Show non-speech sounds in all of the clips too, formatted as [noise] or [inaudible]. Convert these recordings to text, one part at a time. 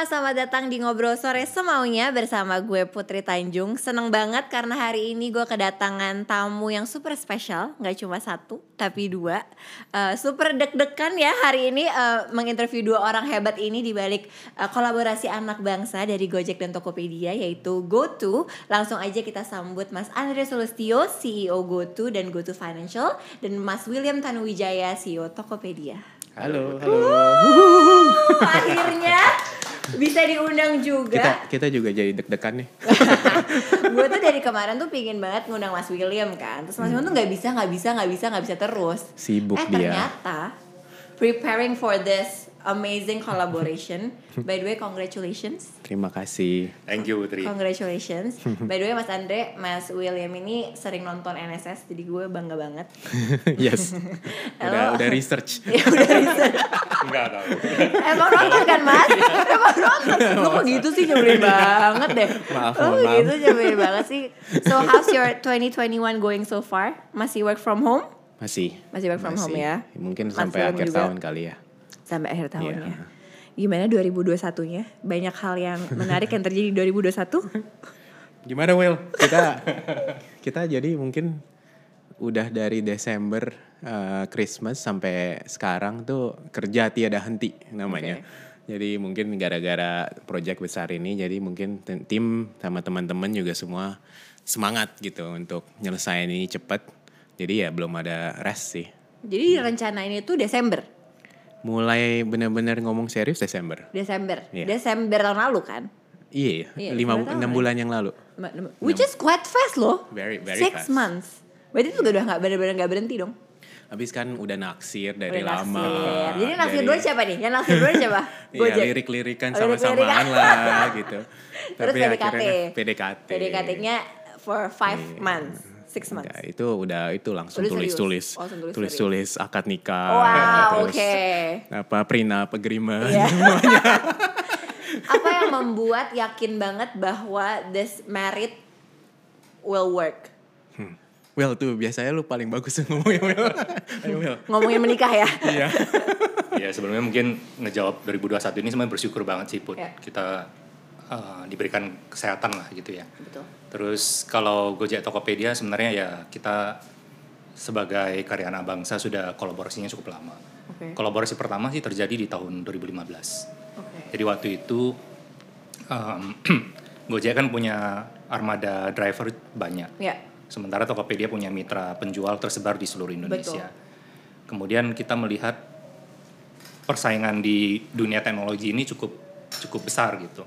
Semua, selamat datang di Ngobrol Sore Semaunya bersama gue Putri Tanjung. Seneng banget karena hari ini gue kedatangan tamu yang super spesial. Gak cuma satu, tapi dua. Uh, Super deg-degan ya hari ini uh, menginterview dua orang hebat ini di balik uh, kolaborasi anak bangsa dari Gojek dan Tokopedia yaitu GoTo. Langsung aja kita sambut Mas Andre Solustio, CEO GoTo dan GoTo Financial Dan Mas William Tanuwijaya, CEO Tokopedia. Halo, halo. Uh, akhirnya bisa diundang juga. Kita kita juga jadi deg-degan nih. [laughs] gue tuh dari kemarin tuh pingin banget ngundang Mas William kan. Terus Mas William tuh nggak bisa, nggak bisa, nggak bisa, nggak bisa terus. Sibuk eh, dia. ternyata preparing for this amazing collaboration. [laughs] By the way, congratulations. Terima kasih. Thank you Putri. Congratulations. [laughs] By the way, Mas Andre, Mas William ini sering nonton NSS, jadi gue bangga banget. [laughs] yes. udah udah research. ya udah research. Enggak tahu. Emang nonton kan mas? Emang nonton? Lu kok gitu sih nyebelin banget deh Maaf, Lu mohon maaf. gitu nyebelin banget sih So how's your 2021 going so far? Masih work from home? Masih. Masih work from home ya? Mungkin Mas sampai akhir juga. tahun kali ya. Sampai akhir tahunnya Iya. Gimana 2021-nya? Banyak hal yang [laughs] menarik yang terjadi di 2021? Gimana Will? Kita kita jadi mungkin udah dari Desember eh, Christmas sampai sekarang tuh kerja tiada henti namanya. Jadi mungkin gara-gara project besar ini jadi mungkin tim- tim sama teman-teman juga semua semangat gitu untuk nyelesain ini cepet. Jadi ya belum ada rest sih. Jadi rencana ini tuh Desember Mulai bener-bener ngomong serius Desember. Desember Iya. Desember tahun lalu kan? Iya, Iya, lima sebenarnya tahun enam bulan yang lalu. Which is quite fast loh Very very Six fast. months Berarti itu udah gak bener-bener gak berhenti dong Habis kan udah naksir dari Udah lama. naksir. Jadi naksir Dari- dua siapa nih? Yang naksir dua siapa? [laughs] Iya, lirik-lirikan sama-samaan lah gitu. [laughs] Terus Tapi PDKT. PDKT. PDKT-nya for five Iya. months, six months. Enggak, itu udah itu langsung Tulis serius? tulis-tulis. Oh, Tulis-tulis akad nikah. Wow, terus oke. Apa prenup agreement. Iya. [laughs] [laughs] Apa yang membuat yakin banget bahwa this married will work? Well tuh biasanya lu paling bagus ngomongnya Will. [laughs] Ayo Will. Ngomongin menikah ya? Iya. ya sebelumnya mungkin ngejawab 2021 ini sebenarnya bersyukur banget sih Put. Ya. Kita uh, diberikan kesehatan lah gitu ya. Betul. Terus kalau Gojek Tokopedia sebenarnya ya kita sebagai karya anak bangsa sudah kolaborasinya cukup lama. Oke. Kolaborasi pertama sih terjadi di tahun 2015. Oke. Jadi waktu itu um, [clears throat] Gojek kan punya armada driver banyak. Ya. Sementara Tokopedia punya mitra penjual tersebar di seluruh Indonesia. Kemudian kita melihat persaingan di dunia teknologi ini cukup cukup besar gitu.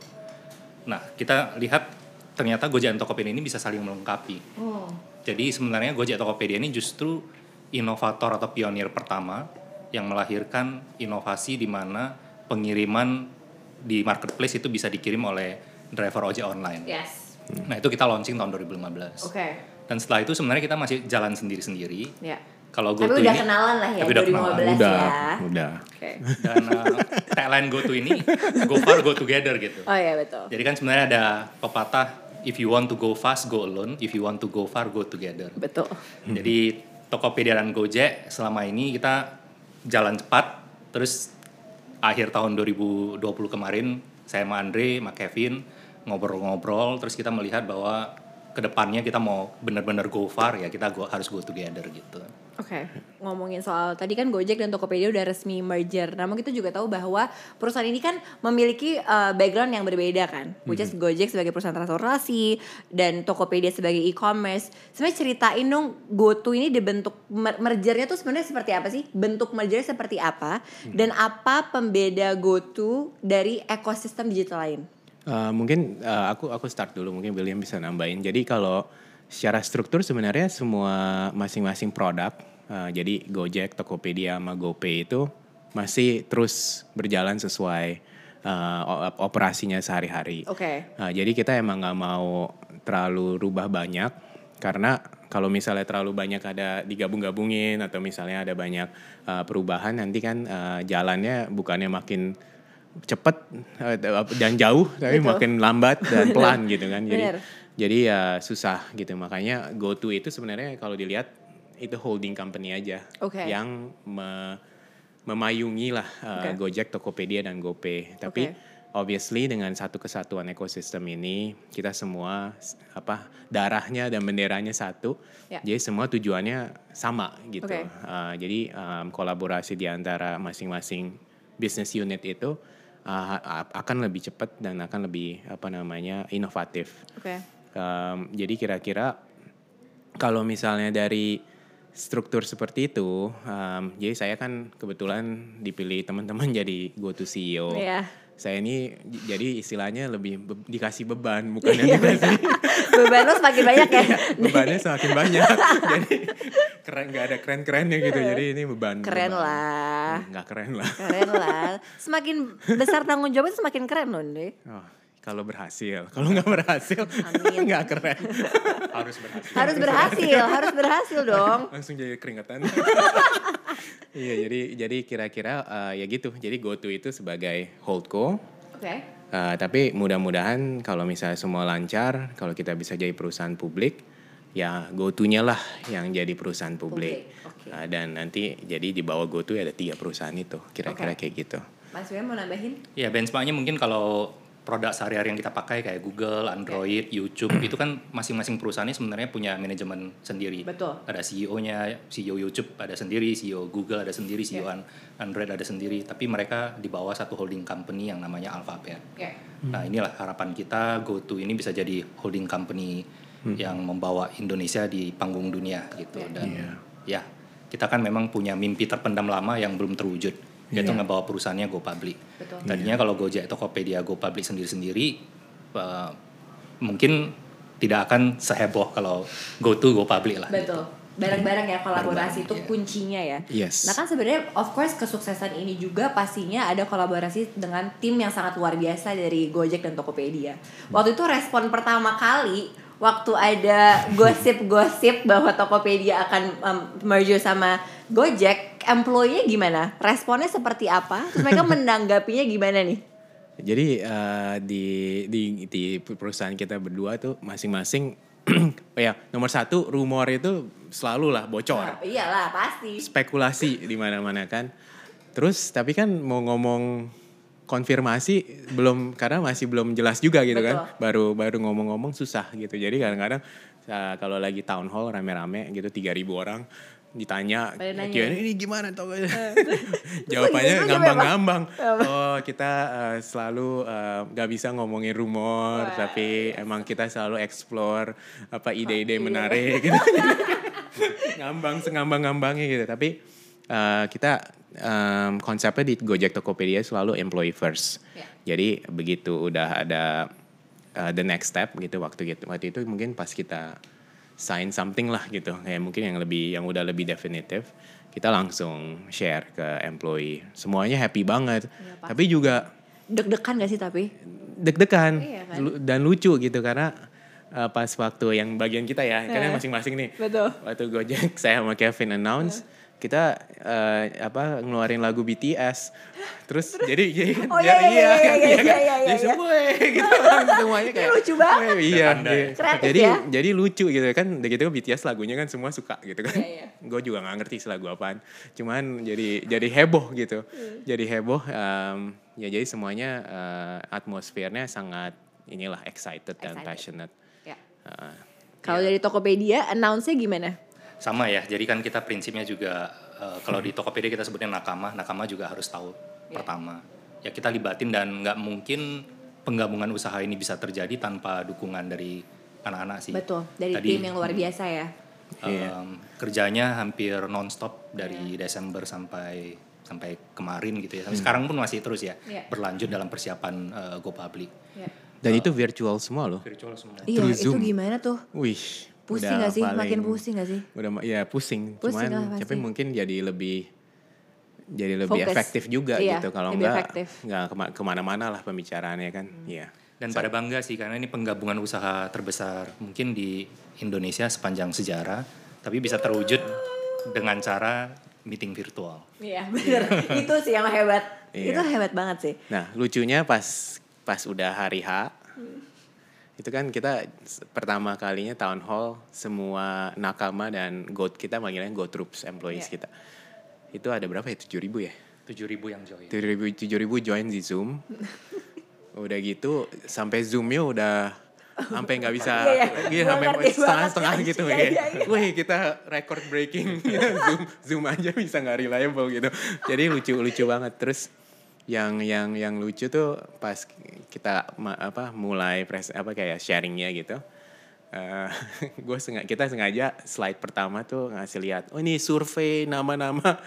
Nah, kita lihat ternyata Gojek dan Tokopedia ini bisa saling melengkapi. Oh. Jadi sebenarnya Gojek Tokopedia ini justru inovator atau pionir pertama yang melahirkan inovasi di mana pengiriman di marketplace itu bisa dikirim oleh driver ojek online. Yes. Nah, itu kita launching tahun 2015. Oke. Dan setelah itu sebenarnya kita masih jalan sendiri-sendiri. Ya. Kalau Tapi GoTo udah ini kenalan lah ya Tapi udah 2015 kenalan. Udah, ya. udah. Oke. dan uh, tagline GoTo ini go far go together gitu. Oh iya betul. Jadi kan sebenarnya ada pepatah if you want to go fast go alone, if you want to go far go together. Betul. Jadi Tokopedia dan Gojek selama ini kita jalan cepat terus akhir tahun 2020 kemarin saya sama Andre, sama Kevin ngobrol-ngobrol terus kita melihat bahwa ke depannya kita mau benar-benar go far ya kita go, harus go together gitu. Oke, ngomongin soal tadi kan Gojek dan Tokopedia udah resmi merger. Namun kita juga tahu bahwa perusahaan ini kan memiliki uh, background yang berbeda kan. Which is Gojek sebagai perusahaan transportasi dan Tokopedia sebagai e-commerce. Sebenarnya ceritain dong GoTo ini dibentuk mer- mergernya tuh sebenarnya seperti apa sih? Bentuk mergernya seperti apa? Dan apa pembeda GoTo dari ekosistem digital lain? Uh, mungkin uh, aku aku start dulu mungkin William bisa nambahin. Jadi kalau secara struktur sebenarnya semua masing-masing produk uh, jadi Gojek, Tokopedia sama GoPay itu masih terus berjalan sesuai uh, operasinya sehari-hari. Oke. Uh, jadi kita emang nggak mau terlalu rubah banyak karena kalau misalnya terlalu banyak ada digabung-gabungin atau misalnya ada banyak uh, perubahan nanti kan uh, jalannya bukannya makin cepet uh, dan jauh tapi Betul. makin lambat dan [laughs] pelan gitu kan jadi Bener. Jadi ya susah gitu makanya GoTo itu sebenarnya kalau dilihat itu holding company aja Oke. yang me- memayungi lah uh, Oke. Gojek, Tokopedia dan GoPay. Tapi Oke. obviously dengan satu kesatuan ekosistem ini kita semua apa darahnya dan benderanya satu. Ya. Jadi semua tujuannya sama gitu. Oke. Uh, jadi um, kolaborasi di antara masing-masing business unit itu uh, akan lebih cepat dan akan lebih apa namanya inovatif. Oke. Um, jadi kira-kira kalau misalnya dari struktur seperti itu, um, jadi saya kan kebetulan dipilih teman-teman [laughs] jadi go to CEO. Iya. Saya ini jadi istilahnya lebih be- dikasih beban, [laughs] bukan yang Iya, dikasih Beban lo semakin banyak ya. bebannya semakin banyak. [laughs] jadi keren nggak ada keren-kerennya gitu. Jadi ini beban. Keren beban. lah. Nggak keren lah. Keren lah. Semakin besar tanggung jawabnya semakin keren loh, Andre. Oh, kalau berhasil, kalau nggak berhasil [laughs] [laughs] nggak keren. Harus berhasil. Harus berhasil, harus berhasil dong. [laughs] langsung jadi keringetan. iya, jadi jadi kira-kira eh, ya gitu. Jadi GoTo itu sebagai holdco. Oke. Eh, tapi mudah-mudahan kalau misalnya semua lancar, kalau kita bisa jadi perusahaan publik, ya GoTo-nya lah yang jadi perusahaan publik. Publik, oke. Eh, dan nanti jadi di bawah GoTo ada tiga perusahaan itu, kira-kira Oke. kayak gitu. Mas Wim mau nambahin? Ya benchmarknya mungkin kalau produk sehari-hari yang kita pakai kayak Google, Android, YouTube itu kan masing-masing perusahaannya sebenarnya punya manajemen sendiri. Betul. Ada CEO-nya, CEO YouTube ada sendiri, CEO Google ada sendiri, CEO. An- Android ada sendiri. Tapi mereka di bawah satu holding company yang namanya Alphabet. Oke. Nah inilah harapan kita GoTo ini bisa jadi holding company yang membawa Indonesia di panggung dunia gitu Ya. dan ya kita kan memang punya mimpi terpendam lama yang belum terwujud yaitu ngebawa perusahaannya go public. Betul. Tadinya kalau Gojek, Tokopedia go public sendiri-sendiri eh, mungkin tidak akan seheboh kalau GoTo go public lah. Betul. Bareng-bareng ya kolaborasi itu iya. kuncinya ya. Yes. Nah kan sebenarnya of course kesuksesan ini juga pastinya ada kolaborasi dengan tim yang sangat luar biasa dari Gojek dan Tokopedia. Waktu itu respon pertama kali waktu ada gosip-gosip bahwa Tokopedia akan um, merger sama Gojek, employee-nya gimana? Responnya seperti apa? Terus mereka [laughs] menanggapinya gimana nih? Jadi eh, di di di perusahaan kita berdua tuh masing-masing [clears throat] ya nomor satu rumor itu selalu lah bocor. Nah, iyalah pasti. spekulasi di mana-mana kan. Terus tapi kan mau ngomong konfirmasi belum karena masih belum jelas juga gitu kan. Betul. Baru baru ngomong-ngomong susah gitu. Jadi kadang-kadang uh, kalau lagi town hall rame-rame gitu 3000 orang ditanya nanya. "Kian, ini gimana tau [laughs] jawabannya Terus ngambang-ngambang oh kita uh, selalu uh, nggak bisa ngomongin rumor Wah. tapi emang kita selalu explore apa ide-ide iya. menarik [laughs] gitu ngambang sengambang-ngambangnya gitu tapi uh, kita um, konsepnya di Gojek Tokopedia selalu employee first Ya. jadi begitu udah ada uh, the next step gitu waktu gitu waktu itu mungkin pas kita sign something lah gitu kayak mungkin yang lebih yang udah lebih definitif kita langsung share ke employee semuanya happy banget pasti. tapi juga Deg-degan gak sih tapi? deg-degan Iya kan? dan lucu gitu karena uh, pas waktu yang bagian kita ya karena Eh. masing-masing nih Betul. waktu Gojek saya sama Kevin announce kita uh, apa ngeluarin lagu BTS terus jadi jadi kan Oh, ya, iya, iya, iya, kan, iya, iya iya, kan? iya, iya, Jadi iya. semua eh, gitu kan semuanya kayak lucu banget. iya jadi, ya. Kreatif jadi ya. jadi lucu gitu kan udah gitu BTS lagunya kan semua suka gitu kan Iya, iya. gue juga nggak ngerti sih lagu apaan cuman jadi jadi heboh gitu Hmm. jadi heboh em, ya jadi semuanya eh, atmosfernya sangat inilah excited, dan Excited. passionate Ya. Uh, Kalau dari Tokopedia, announce-nya gimana? Sama ya, jadi kan kita prinsipnya juga eh, kalau di Tokopedia kita sebutnya nakama, nakama juga harus tahu Ya. pertama. Ya kita libatin dan nggak mungkin penggabungan usaha ini bisa terjadi tanpa dukungan dari anak-anak sih. Betul, dari Tadi, tim yang luar biasa ya. em, kerjanya hampir nonstop dari Desember sampai sampai kemarin gitu ya. Sampai sekarang pun masih terus ya Iya. berlanjut dalam persiapan eh, Go Public. Ya. dan itu virtual semua loh Virtual semua. Iya, itu Zoom. gimana tuh? wih Pusing udah gak sih? paling- Makin pusing gak sih? udah ya pusing, Pusing cuman tapi mungkin jadi lebih jadi lebih Fokus. efektif juga Iya, gitu kalau enggak efektif. nggak kema- ke mana-mana lah pembicaraannya kan Hmm. iya Dan pada bangga sih karena ini penggabungan usaha terbesar mungkin di Indonesia sepanjang sejarah, tapi bisa terwujud dengan cara meeting virtual. Iya bener. [laughs] itu sih yang hebat. Iya. Itu hebat banget sih. Nah, lucunya pas pas udah hari H, itu kan kita pertama kalinya town hall semua nakama dan goat kita manggilnya go troops employees Iya. kita. Itu ada berapa ya? 7 ribu ya? 7000 yang join. 7 ribu, 7 ribu join di Zoom. [laughs] udah gitu sampai Zoomnya udah sampai nggak bisa Iya, iya. iya, Gua sampai ngerti setengah-setengah banget, gitu ya. iya, iya. Wih kita record breaking [laughs] Zoom Zoom aja bisa nggak reliable gitu. Jadi lucu lucu banget terus yang yang yang lucu tuh pas kita ma- apa mulai pres apa kayak sharingnya gitu. Eh [laughs] gue sengaja kita sengaja slide pertama tuh ngasih lihat oh ini survei nama-nama.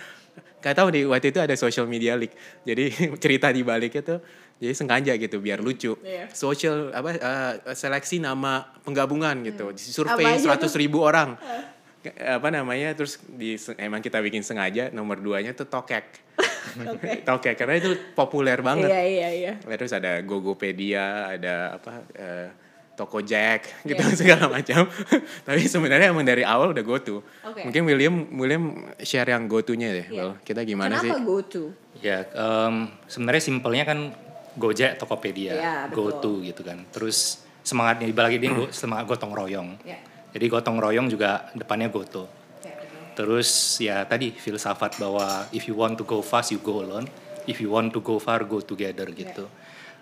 Gak tahu nih waktu itu ada social media leak. Jadi [laughs] cerita di baliknya tuh jadi sengaja gitu biar lucu. Iya. social apa eh, seleksi nama penggabungan gitu. Apa survei seratus ribu orang. Apa namanya terus di emang kita bikin sengaja nomor duanya tuh tokek tokek [laughs] karena itu populer banget Iya iya iya. terus ada Gogopedia ada apa eh, Toko Jack gitu Iya. [laughs] segala macam tapi sebenarnya emang dari awal udah go to Oke. mungkin William William share yang go to nya deh Iya. Will. kita gimana Kenapa sih go to? Ya, em, sebenarnya simpelnya kan Gojek, Tokopedia, Iya, betul. GoTo gitu kan. Terus semangatnya dibalik ini go- [clears throat] semangat gotong royong. Ya. Jadi gotong royong juga depannya GoTo. Ya. Terus ya tadi filsafat bahwa if you want to go fast you go alone, if you want to go far go together gitu.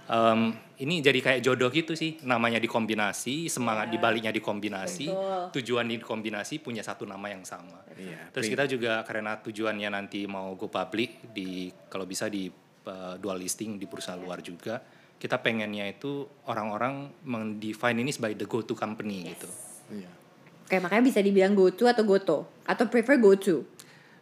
Em, ini jadi kayak jodoh gitu sih, namanya dikombinasi, semangat dibaliknya dikombinasi, Betul. tujuan dikombinasi punya satu nama yang sama. Iya, Terus kita juga karena tujuannya nanti mau go public di kalau bisa di uh, dual listing di bursa luar juga, kita pengennya itu orang-orang mendefine ini sebagai the go to company gitu. Iya. Oke makanya bisa dibilang go to atau goto atau prefer go to.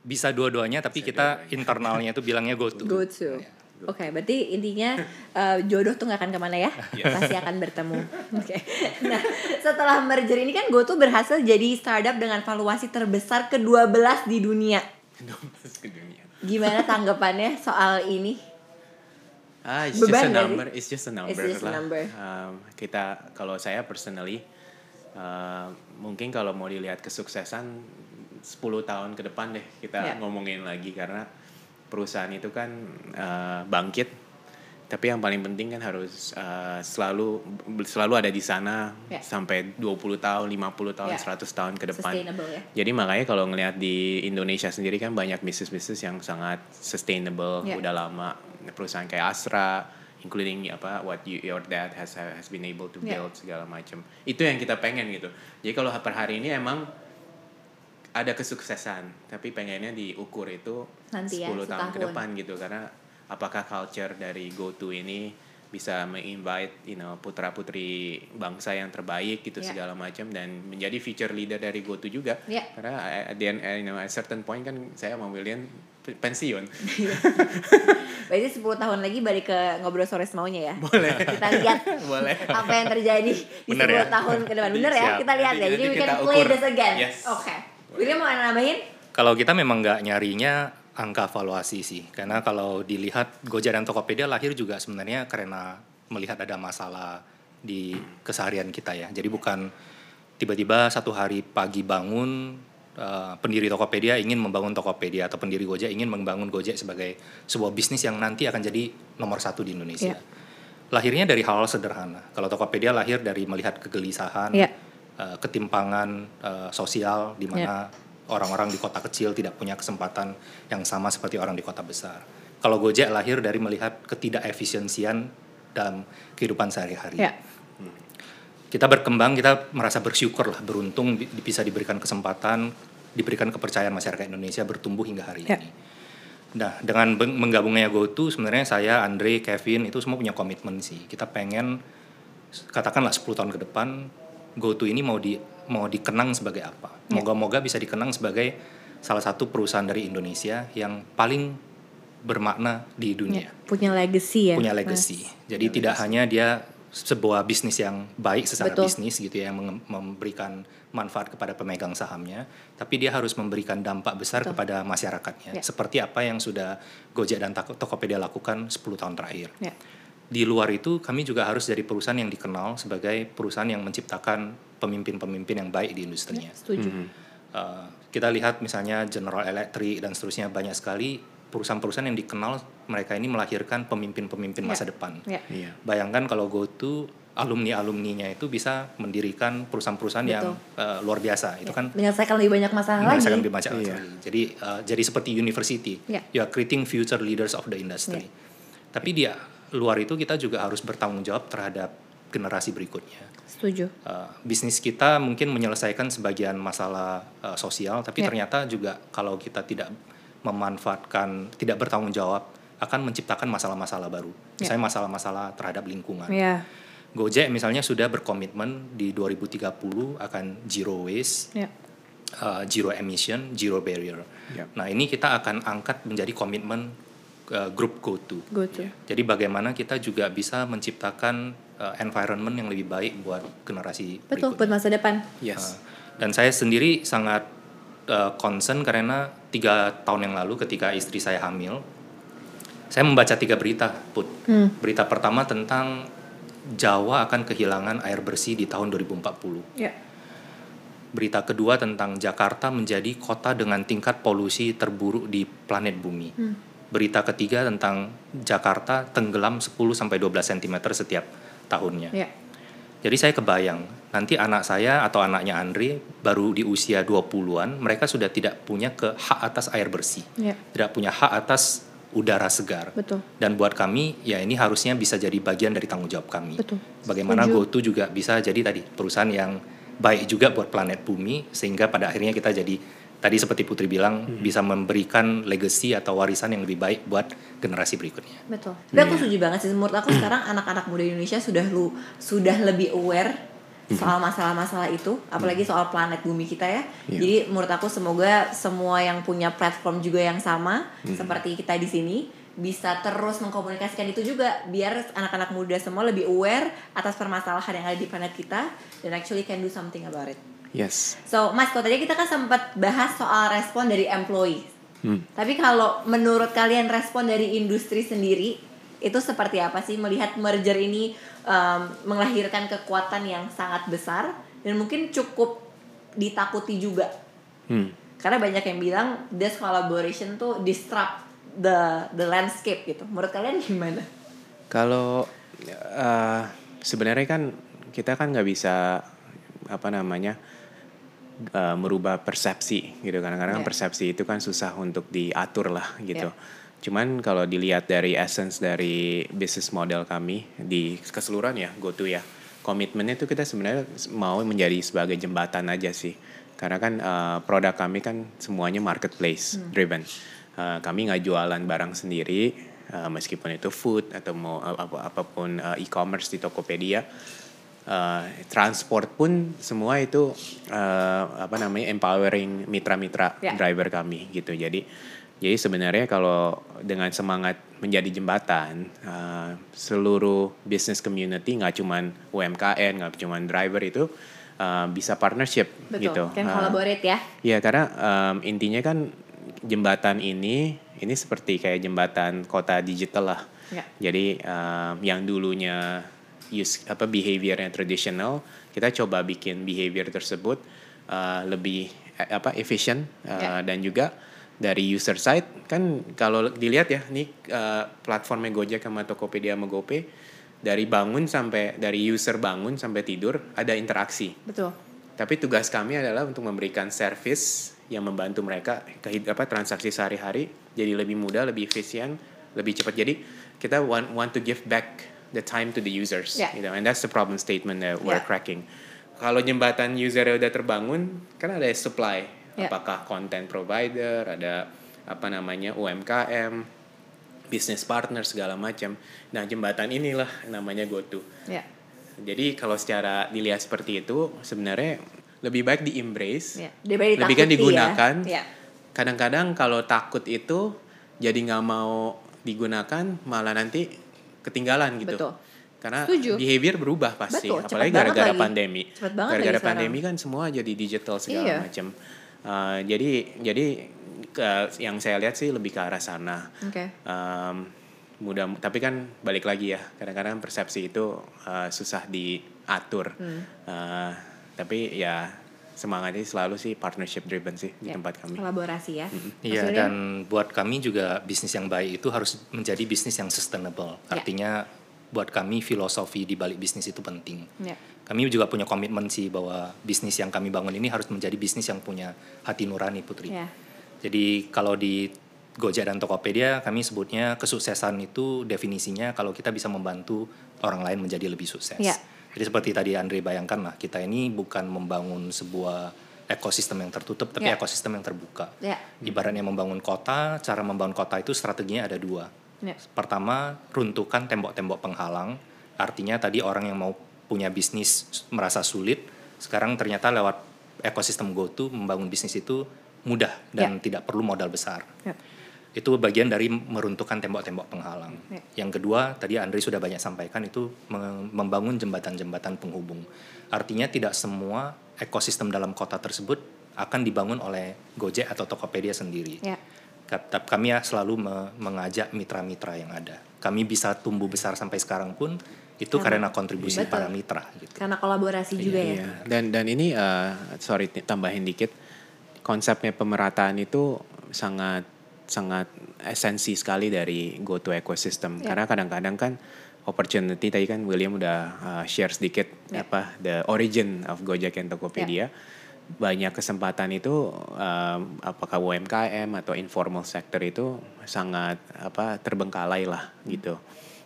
Bisa dua-duanya tapi kita internalnya itu bilangnya go to. Go to. Oke, berarti intinya eh, jodoh tuh nggak akan ke mana ya, pasti akan bertemu. Oke, nah setelah merger ini kan GoTo berhasil jadi startup dengan valuasi terbesar ke-12 di dunia. Ke dunia. Gimana tanggapannya soal ini? Ah, it's just Beban a nggak sih? number. It's just a number just a lah. number. Um, kita kalau saya personally uh, mungkin kalau mau dilihat kesuksesan 10 tahun ke depan deh kita Ya. ngomongin lagi karena perusahaan itu kan uh, bangkit tapi yang paling penting kan harus uh, selalu selalu ada di sana Ya. sampai 20 tahun, 50 tahun, Ya. 100 tahun ke depan. Ya. Jadi makanya kalau ngelihat di Indonesia sendiri kan banyak bisnis-bisnis yang sangat sustainable Ya. udah lama perusahaan kayak Astra including apa what you, your dad has has been able to Ya. build segala macam. Itu yang kita pengen gitu. Jadi kalau per hari ini emang ada kesuksesan, tapi pengennya diukur itu Nanti ya, 10 tahun ke depan gitu karena apakah culture dari GoTo ini bisa me-invite you know putra-putri bangsa yang terbaik gitu Ya. segala macam dan menjadi future leader dari GoTo juga. Ya. Karena at the end, you know, at certain point kan saya mau William pensiun. Berarti 10 tahun lagi balik ke ngobrol sore semaunya ya. Boleh. Kita lihat Boleh. apa yang terjadi di Bener 10 ya? tahun ke depan. Bener ya? Kita lihat ya. Nanti- Jadi we can kita play this again. Yes. Oke. William mau nambahin? Kalau kita memang nggak nyarinya angka valuasi sih, karena kalau dilihat Gojek dan Tokopedia lahir juga sebenarnya karena melihat ada masalah di keseharian kita ya. Jadi bukan tiba-tiba satu hari pagi bangun eh, pendiri Tokopedia ingin membangun Tokopedia atau pendiri Gojek ingin membangun Gojek sebagai sebuah bisnis yang nanti akan jadi nomor satu di Indonesia. Iya. Lahirnya dari hal-hal sederhana. Kalau Tokopedia lahir dari melihat kegelisahan, Iya. eh, ketimpangan eh, sosial di mana orang-orang di kota kecil tidak punya kesempatan yang sama seperti orang di kota besar. Kalau Gojek lahir dari melihat ketidakefisiensian dalam kehidupan sehari-hari. Ya. Kita berkembang, kita merasa bersyukur lah, beruntung bisa diberikan kesempatan, diberikan kepercayaan masyarakat Indonesia bertumbuh hingga hari Ya. ini. Nah, dengan menggabungnya GoTo sebenarnya saya, Andre, Kevin itu semua punya komitmen sih. Kita pengen katakanlah 10 tahun ke depan GoTo ini mau di mau dikenang sebagai apa? Ya. Moga-moga bisa dikenang sebagai salah satu perusahaan dari Indonesia yang paling bermakna di dunia Ya, Punya legacy ya. punya Mas. legacy. Jadi tidak hanya dia sebuah bisnis yang baik secara Betul. bisnis gitu ya, yang memberikan manfaat kepada pemegang sahamnya, tapi dia harus memberikan dampak besar Betul. kepada masyarakatnya. Ya. Seperti apa yang sudah Gojek dan Tokopedia lakukan 10 tahun terakhir. Ya. di luar itu kami juga harus jadi perusahaan yang dikenal sebagai perusahaan yang menciptakan pemimpin-pemimpin yang baik di industrinya. Setuju. Uh, kita lihat misalnya General Electric dan seterusnya banyak sekali perusahaan-perusahaan yang dikenal mereka ini melahirkan pemimpin-pemimpin masa Ya. depan. Ya. Iya. Bayangkan kalau GoTo alumni-alumninya itu bisa mendirikan perusahaan-perusahaan yang uh, luar biasa. Itu kan Menyelesaikan lebih banyak masalah lagi. menyelesaikan lebih banyak Iya. sekali. Jadi uh, jadi seperti university. Iya. You are creating future leaders of the industry. Tapi dia luar itu kita juga harus bertanggung jawab terhadap generasi berikutnya. Setuju. Uh, bisnis kita mungkin menyelesaikan sebagian masalah uh, sosial, tapi Ya. ternyata juga kalau kita tidak memanfaatkan, tidak bertanggung jawab, akan menciptakan masalah-masalah baru. Ya. Misalnya masalah-masalah terhadap lingkungan. Ya. Gojek misalnya sudah berkomitmen di 2030 akan zero waste, Ya. uh, zero emission, zero barrier. Ya. Nah ini kita akan angkat menjadi komitmen uh, grup GoTo. Go to. Jadi bagaimana kita juga bisa menciptakan uh, environment yang lebih baik buat generasi Betul, buat berikutnya. masa depan. Yes. Dan saya sendiri sangat uh, concern karena tiga tahun yang lalu ketika istri saya hamil, saya membaca tiga berita, put. Hmm. Berita pertama tentang Jawa akan kehilangan air bersih di tahun 2040. Ya. Berita kedua tentang Jakarta menjadi kota dengan tingkat polusi terburuk di planet bumi. Hmm. Berita ketiga tentang Jakarta tenggelam 10 sampai 12 cm setiap tahunnya. Ya. Jadi saya kebayang nanti anak saya atau anaknya Andre baru di usia 20-an mereka sudah tidak punya ke hak atas air bersih. Ya. Tidak punya hak atas udara segar. Betul. Dan buat kami ya ini harusnya bisa jadi bagian dari tanggung jawab kami. Betul. Bagaimana Setuju. GoTo juga bisa jadi tadi perusahaan yang baik juga buat planet bumi sehingga pada akhirnya kita jadi tadi seperti Putri bilang Hmm. bisa memberikan legacy atau warisan yang lebih baik buat generasi berikutnya. Betul. Tapi aku setuju banget sih. Menurut aku sekarang anak-anak muda Indonesia sudah lu sudah lebih aware soal masalah-masalah itu, apalagi soal planet bumi kita ya. Iya. Jadi menurut aku semoga semua yang punya platform juga yang sama seperti kita di sini bisa terus mengkomunikasikan itu juga biar anak-anak muda semua lebih aware atas permasalahan yang ada di planet kita dan actually can do something about it. Yes. So, Mas, kalau tadi kita kan sempat bahas soal respon dari employee. Hmm. Tapi kalau menurut kalian respon dari industri sendiri itu seperti apa sih melihat merger ini um, melahirkan kekuatan yang sangat besar dan mungkin cukup ditakuti juga Hmm. karena banyak yang bilang this collaboration tuh disrupt the the landscape gitu. Menurut kalian gimana? Kalau eh, sebenarnya kan kita kan nggak bisa apa namanya eh, merubah persepsi gitu kadang-kadang Iya. persepsi itu kan susah untuk diatur lah gitu. Cuman kalau dilihat dari essence dari bisnis model kami di keseluruhan ya GoTo ya komitmennya itu kita sebenarnya mau menjadi sebagai jembatan aja sih karena kan eh, produk kami kan semuanya marketplace driven. Eh, kami nggak jualan barang sendiri eh, meskipun itu food atau mau apa apa pun eh, e-commerce di Tokopedia eh, transport pun semua itu eh, apa namanya empowering mitra-mitra Ya. driver kami gitu jadi jadi sebenarnya kalau dengan semangat menjadi jembatan eh, seluruh business community nggak cuman UMKM nggak cuman driver itu eh, bisa partnership Betul. gitu Can Eh, collaborate ya. Iya karena em, intinya kan jembatan ini ini seperti kayak jembatan kota digital lah. Ya. Jadi em, yang dulunya use apa behaviornya tradisional, kita coba bikin behavior tersebut eh, lebih eh, apa efisien eh, Ya. dan juga dari user side kan kalau dilihat ya nih eh, platformnya Gojek sama Tokopedia sama GoPay dari bangun sampai dari user bangun sampai tidur ada interaksi. Betul. Tapi tugas kami adalah untuk memberikan service yang membantu mereka kehid- apa transaksi sehari-hari jadi lebih mudah, lebih efisien, lebih cepat. Jadi kita want want to give back the time to the users, Yeah. you know, and that's the problem statement that we're Yeah. cracking. Kalau jembatan usernya udah terbangun, kan ada supply. Yeah. Apakah content provider, ada apa namanya UMKM, business partner segala macam. Nah jembatan inilah namanya GoTo. Ya. Jadi kalau secara dilihat seperti itu sebenarnya lebih baik di embrace, Ya. Daripada lebih kan ditakuti digunakan. Ya. Ya. Kadang-kadang kalau takut itu jadi nggak mau digunakan malah nanti ketinggalan gitu. Betul. Karena Setuju. behavior berubah pasti, Betul, apalagi gara-gara pandemi. Gara-gara sekarang. pandemi kan semua jadi digital segala Iya. macam. Uh, jadi jadi ke, yang saya lihat sih lebih ke arah sana. Oke. Um, mudah tapi kan balik lagi ya kadang-kadang persepsi itu uh, susah diatur Uh, tapi ya semangatnya selalu sih partnership driven sih di Ya, tempat kami Kolaborasi ya. Iya William? dan buat kami juga bisnis yang baik itu harus menjadi bisnis yang sustainable. Ya. Artinya buat kami filosofi di balik bisnis itu penting. Ya. Kami juga punya komitmen sih bahwa bisnis yang kami bangun ini harus menjadi bisnis yang punya hati nurani Putri. Ya. Jadi kalau di Gojek dan Tokopedia kami sebutnya kesuksesan itu definisinya kalau kita bisa membantu orang lain menjadi lebih sukses. Ya. Jadi seperti tadi Andre bayangkan lah kita ini bukan membangun sebuah ekosistem yang tertutup tapi Ya. ekosistem yang terbuka. Ya. Ibaratnya membangun kota, cara membangun kota itu strateginya ada dua. Ya. Pertama, runtuhkan tembok-tembok penghalang. Artinya tadi orang yang mau punya bisnis merasa sulit, sekarang ternyata lewat ekosistem GoTo membangun bisnis itu mudah dan tidak perlu modal besar. Ya. Itu bagian dari meruntuhkan tembok-tembok penghalang. Ya. Yang kedua, tadi Andri sudah banyak sampaikan itu me- membangun jembatan-jembatan penghubung. Artinya tidak semua ekosistem dalam kota tersebut akan dibangun oleh Gojek atau Tokopedia sendiri. Ya. Tetap kami ya selalu me- mengajak mitra-mitra yang ada. Kami bisa tumbuh besar sampai sekarang pun itu Karena- karena kontribusi Betul. para mitra gitu. Karena kolaborasi juga ya. Iya. Dan dan ini uh, sorry tambahin dikit konsepnya pemerataan itu sangat sangat esensi sekali dari go to ecosystem. Ya. karena kadang-kadang kan opportunity tadi kan William udah uh, share sedikit Ya. apa the origin of Gojek and Tokopedia. Banyak kesempatan itu um, apakah UMKM atau informal sector itu sangat apa terbengkalai lah gitu.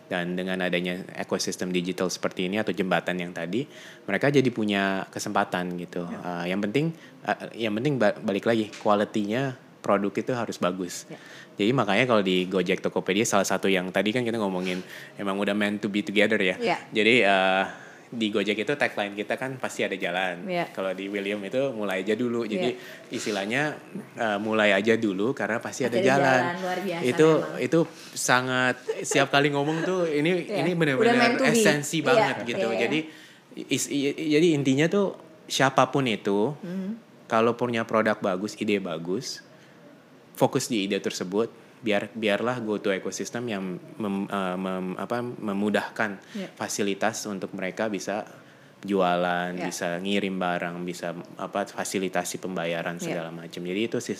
Dan dengan adanya ekosistem digital seperti ini atau jembatan yang tadi mereka jadi punya kesempatan gitu. Uh, yang penting uh, yang penting ba- balik lagi kualitinya produk itu harus bagus Ya. jadi makanya kalau di Gojek Tokopedia salah satu yang tadi kan kita ngomongin emang udah meant to be together ya Ya. jadi uh, di Gojek itu tagline kita kan pasti ada jalan Ya. kalau di William itu mulai aja dulu jadi istilahnya uh, mulai aja dulu karena pasti, ada ada jalan, jalan, luar biasa itu memang. itu sangat siap kali ngomong tuh ini Iya. [laughs] ini benar-benar to be. esensi Iya, banget gitu iya, iya. jadi is- i- jadi intinya tuh siapa pun itu Hmm. kalau punya produk bagus ide bagus fokus di ide tersebut biar biarlah go to ekosistem yang mem- uh, mem- apa memudahkan Iya. fasilitas untuk mereka bisa jualan Iya. bisa ngirim barang bisa apa fasilitasi pembayaran Iya. segala macam jadi itu sih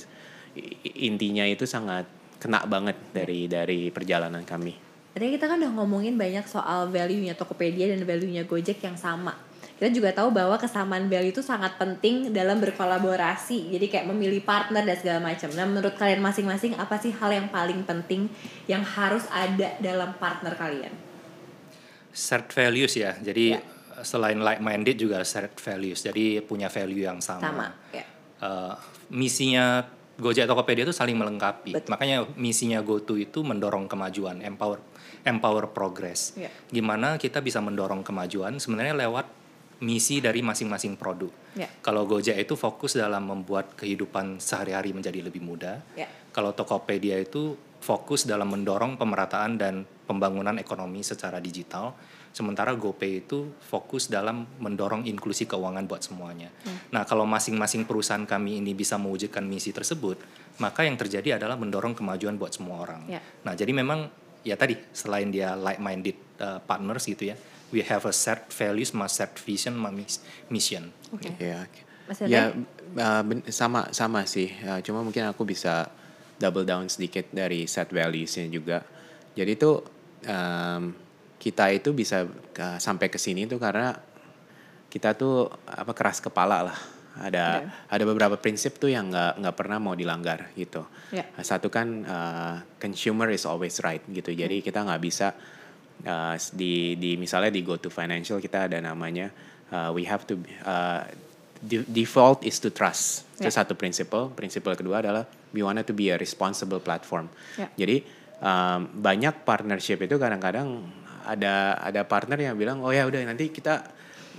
intinya itu sangat kena banget dari dari perjalanan kami Tadi kita kan udah ngomongin banyak soal value-nya Tokopedia dan value-nya Gojek yang sama. Kita juga tahu bahwa kesamaan value itu sangat penting dalam berkolaborasi. Jadi kayak memilih partner dan segala macam. Nah, menurut kalian masing-masing apa sih hal yang paling penting yang harus ada dalam partner kalian? Shared values ya. Jadi Ya. selain like minded juga shared values. Jadi punya value yang sama. Sama, ya. Eh, misinya Gojek Tokopedia itu saling melengkapi. Betul. Makanya misinya GoTo itu mendorong kemajuan, empower empower progress. Ya. Gimana kita bisa mendorong kemajuan sebenarnya lewat misi dari masing-masing produk. Ya. Kalau Gojek itu fokus dalam membuat kehidupan sehari-hari menjadi lebih mudah. Ya. Kalau Tokopedia itu fokus dalam mendorong pemerataan dan pembangunan ekonomi secara digital. Sementara GoPay itu fokus dalam mendorong inklusi keuangan buat semuanya. Nah, kalau masing-masing perusahaan kami ini bisa mewujudkan misi tersebut, maka yang terjadi adalah mendorong kemajuan buat semua orang. Ya. Nah, jadi memang ya tadi selain dia like-minded uh, partners gitu ya, we have a set values, ma set vision, ma mis- mission. Oke. Ya, Mas ya uh, sama sama sih. Uh, cuma mungkin aku bisa double down sedikit dari set valuesnya juga. Jadi itu um, kita itu bisa uh, sampai ke sini tuh karena kita tuh apa keras kepala lah. Ada ada beberapa prinsip tuh yang nggak nggak pernah mau dilanggar gitu. Ya. Satu kan uh, consumer is always right gitu. Jadi kita nggak bisa uh, di di misalnya di GoTo Financial kita ada namanya uh, we have to uh, de- default is to trust. Itu Ya. satu prinsipal. Prinsipal kedua adalah we wanted to be a responsible platform. Ya. Jadi um, banyak partnership itu kadang-kadang ada ada partner yang bilang oh ya udah nanti kita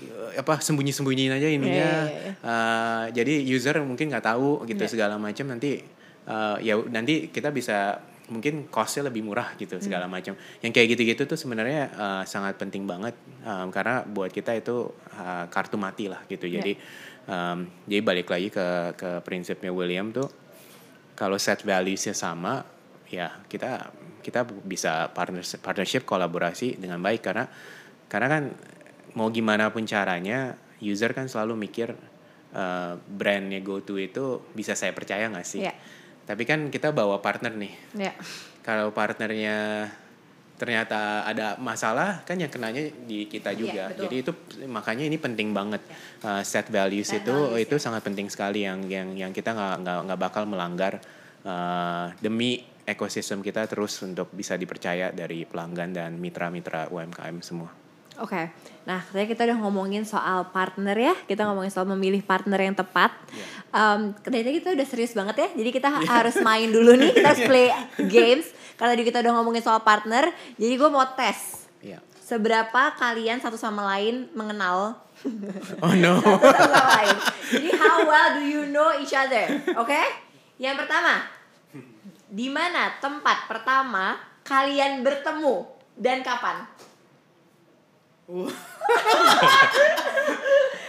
eh, apa sembunyi-sembunyiin aja ininya. Ya, ya, ya, ya. Uh, jadi user mungkin nggak tahu gitu Ya. segala macam nanti uh, ya nanti kita bisa mungkin costnya lebih murah gitu Hmm. segala macam. Yang kayak gitu-gitu tuh sebenarnya uh, sangat penting banget um, karena buat kita itu uh, kartu mati lah gitu. Ya. Jadi um, jadi balik lagi ke ke prinsipnya William tuh kalau set values-nya sama ya kita kita bisa partnership, partnership kolaborasi dengan baik karena karena kan mau gimana pun caranya user kan selalu mikir uh, brandnya GoTo itu bisa saya percaya nggak sih? Iya. Tapi kan kita bawa partner nih. Ya. Kalau partnernya ternyata ada masalah kan yang kenanya di kita Iya, juga. betul. Jadi itu makanya ini penting banget Uh, set values Set itu values, itu ya. sangat penting sekali yang yang yang kita nggak nggak nggak bakal melanggar uh, demi ekosistem kita terus untuk bisa dipercaya dari pelanggan dan mitra-mitra UMKM semua. Oke, nah tadi kita udah ngomongin soal partner ya, kita ngomongin soal memilih partner yang tepat. Um, dari tadi kita udah serius banget ya, jadi kita ha- harus main dulu nih, kita harus play games. Karena tadi kita udah ngomongin soal partner, jadi gue mau tes Iya. seberapa kalian satu sama lain mengenal [laughs] Oh no. satu sama lain. Jadi how well do you know each other? Oke? Yang pertama, di mana tempat pertama kalian bertemu dan kapan?